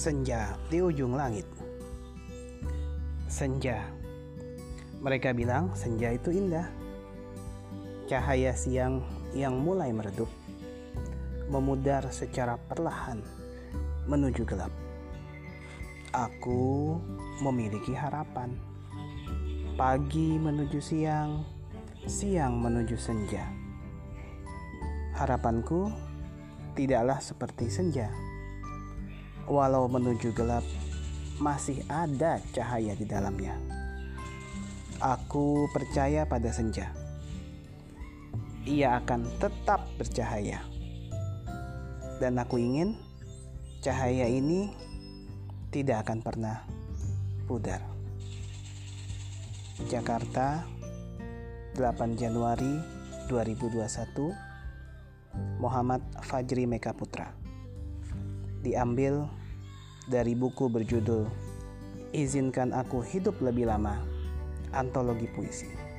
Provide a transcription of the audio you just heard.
Senja di ujung langit. Senja. Mereka bilang senja itu indah. Cahaya siang yang mulai meredup, memudar secara perlahan menuju gelap. Aku memiliki harapan. Pagi menuju siang, siang menuju senja. Harapanku tidaklah seperti senja. Walau menuju gelap, masih ada cahaya di dalamnya. Aku percaya pada senja. Ia akan tetap bercahaya. Dan aku ingin cahaya ini tidak akan pernah pudar. Jakarta, 8 Januari 2021. Muhammad Fajri Meka Putra. Diambil dari buku berjudul Izinkan Aku Hidup Lebih Lama, antologi puisi.